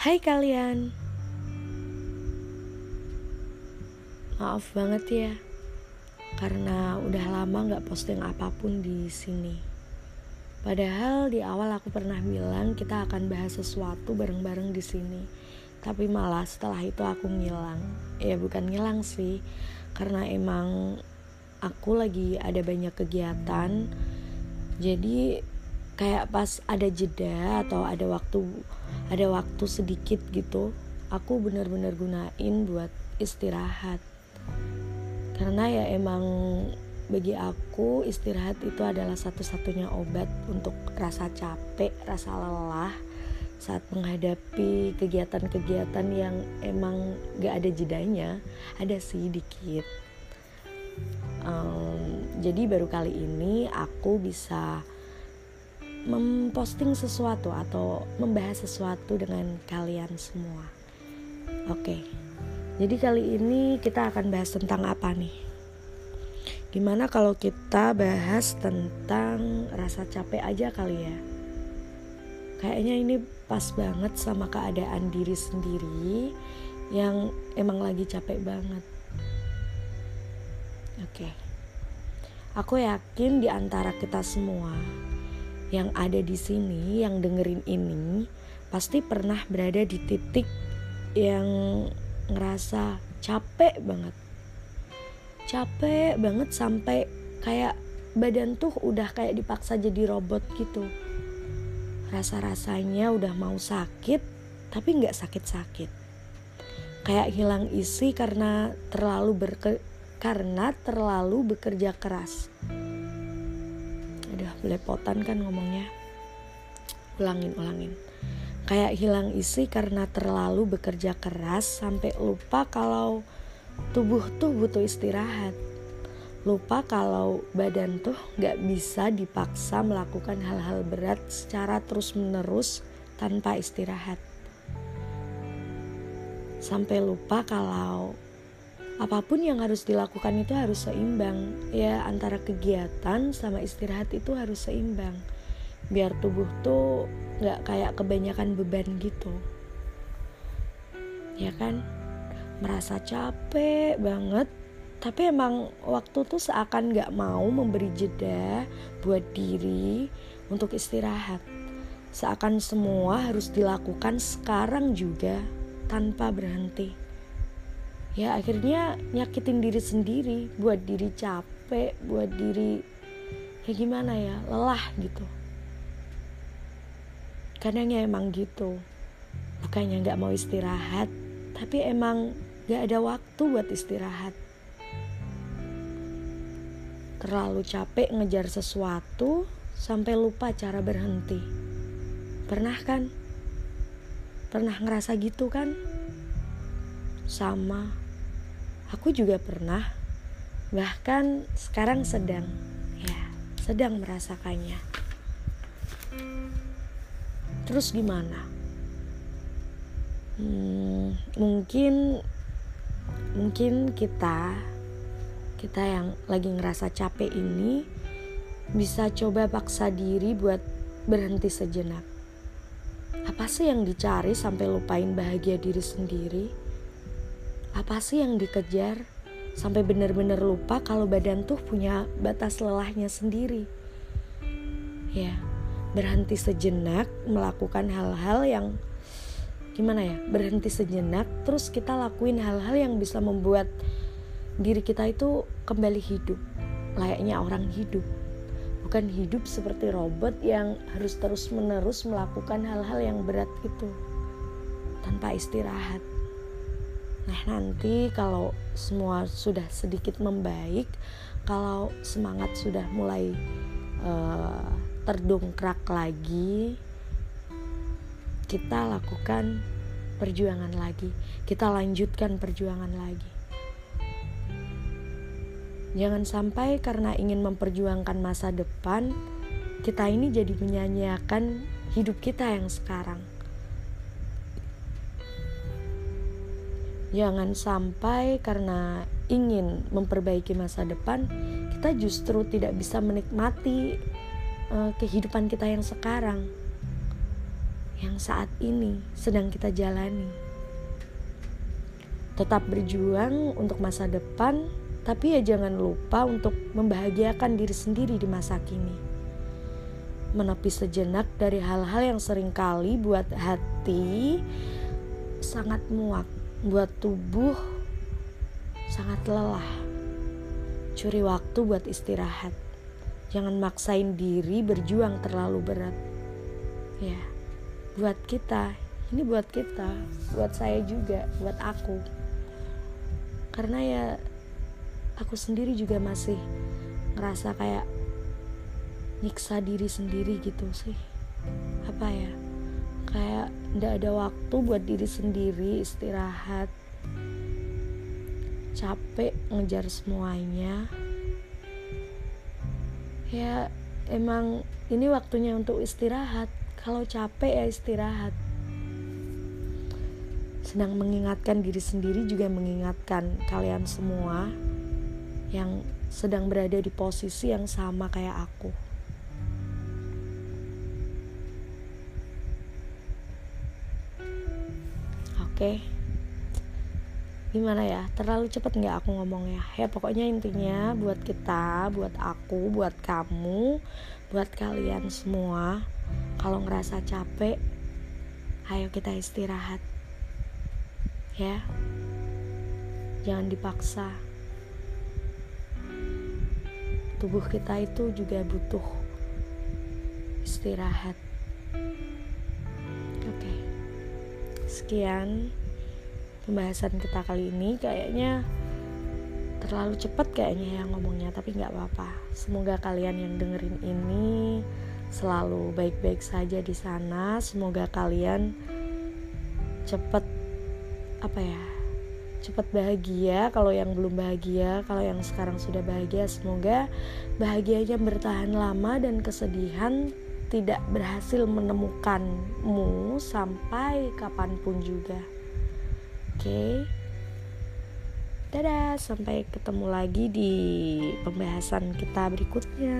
Hai kalian. Maaf banget ya Karena udah lama gak posting apa pun di sini. Padahal di awal aku pernah bilang kita akan bahas sesuatu bareng-bareng di sini. Tapi malah setelah itu aku ngilang. Ya bukan ngilang sih Karena emang aku lagi ada banyak kegiatan. Jadi kayak pas ada jeda atau ada waktu ada waktu sedikit gitu aku bener-bener gunain buat istirahat. Karena ya emang bagi aku istirahat itu adalah satu-satunya obat untuk rasa capek rasa lelah saat menghadapi kegiatan-kegiatan yang emang gak ada jedanya ada sih dikit. Um, jadi baru kali ini aku bisa memposting sesuatu atau membahas sesuatu dengan kalian semua. Oke. Jadi kali ini kita akan bahas tentang apa nih? Gimana kalau kita bahas tentang rasa capek aja kali ya? Kayaknya ini pas banget sama keadaan diri sendiri yang emang lagi capek banget. Oke. Aku yakin di antara kita semua yang ada di sini, yang dengerin ini, pasti pernah berada di titik yang ngerasa capek banget. Capek banget sampai kayak badan tuh udah kayak dipaksa jadi robot gitu. Rasa-rasanya udah mau sakit, tapi nggak sakit-sakit. Kayak hilang isi karena terlalu berke karena terlalu bekerja keras belepotan kan ngomongnya. Ulangin ulangin. Kayak hilang isi karena terlalu bekerja keras sampai lupa kalau tubuh tuh butuh istirahat. Lupa kalau badan tuh gak bisa dipaksa melakukan hal-hal berat secara terus menerus tanpa istirahat. Sampai lupa kalau apa pun yang harus dilakukan itu harus seimbang. Ya antara kegiatan sama istirahat itu harus seimbang. Biar tubuh tuh nggak kayak kebanyakan beban gitu. Ya kan? Merasa capek banget. Tapi emang waktu tuh seakan nggak mau memberi jeda buat diri untuk istirahat. Seakan semua harus dilakukan sekarang juga tanpa berhenti ya akhirnya nyakitin diri sendiri buat diri capek buat diri ya gimana ya lelah gitu. Kadangnya emang gitu. Bukannya nggak mau istirahat tapi emang nggak ada waktu buat istirahat. Terlalu capek ngejar sesuatu sampai lupa cara berhenti. Pernah kan? Pernah ngerasa gitu kan? Sama Aku juga pernah, bahkan sekarang sedang, ya, sedang merasakannya. Terus gimana? Hmm, mungkin, mungkin kita, kita yang lagi ngerasa capek ini bisa coba paksa diri buat berhenti sejenak. Apa sih yang dicari sampai lupain bahagia diri sendiri? Apa sih yang dikejar sampai benar-benar lupa kalau badan tuh punya batas lelahnya sendiri. Ya, berhenti sejenak melakukan hal-hal yang gimana ya? Berhenti sejenak terus kita lakuin hal-hal yang bisa membuat diri kita itu kembali hidup, layaknya orang hidup. Bukan hidup seperti robot yang harus terus-menerus melakukan hal-hal yang berat itu tanpa istirahat. Nah, nanti kalau semua sudah sedikit membaik, kalau semangat sudah mulai uh, terdongkrak lagi, kita lakukan perjuangan lagi. Kita lanjutkan perjuangan lagi. Jangan sampai karena ingin memperjuangkan masa depan, kita ini jadi menyanyiakan hidup kita yang sekarang. Jangan sampai karena ingin memperbaiki masa depan, kita justru tidak bisa menikmati uh, kehidupan kita yang sekarang. yang saat ini sedang kita jalani. Tetap berjuang untuk masa depan, tapi ya jangan lupa untuk membahagiakan diri sendiri di masa kini. Menepi sejenak dari hal-hal yang sering kali buat hati sangat muak, buat tubuh sangat lelah. Curi waktu buat istirahat. Jangan maksain diri berjuang terlalu berat. Ya buat kita ini buat kita buat saya juga buat aku karena ya aku sendiri juga masih ngerasa kayak nyiksa diri sendiri gitu sih apa ya kayak ndak ada waktu buat diri sendiri istirahat capek ngejar semuanya ya emang ini waktunya untuk istirahat kalau capek ya istirahat. Senang mengingatkan diri sendiri juga mengingatkan kalian semua yang sedang berada di posisi yang sama kayak aku. Oke. Gimana ya? Terlalu cepet nggak aku ngomongnya? Ya pokoknya intinya buat kita, buat aku, buat kamu, buat kalian semua kalau ngerasa capek, ayo kita istirahat. Ya. Jangan dipaksa. Tubuh kita itu juga butuh istirahat. Sekian pembahasan kita kali ini kayaknya terlalu cepat kayaknya ya ngomongnya tapi nggak apa-apa semoga kalian yang dengerin ini selalu baik-baik saja di sana. Semoga kalian cepet apa ya? Cepat bahagia kalau yang belum bahagia, kalau yang sekarang sudah bahagia, semoga bahagianya bertahan lama dan kesedihan tidak berhasil menemukanmu sampai kapan pun juga. Oke. Okay? Dadah, sampai ketemu lagi di pembahasan kita berikutnya.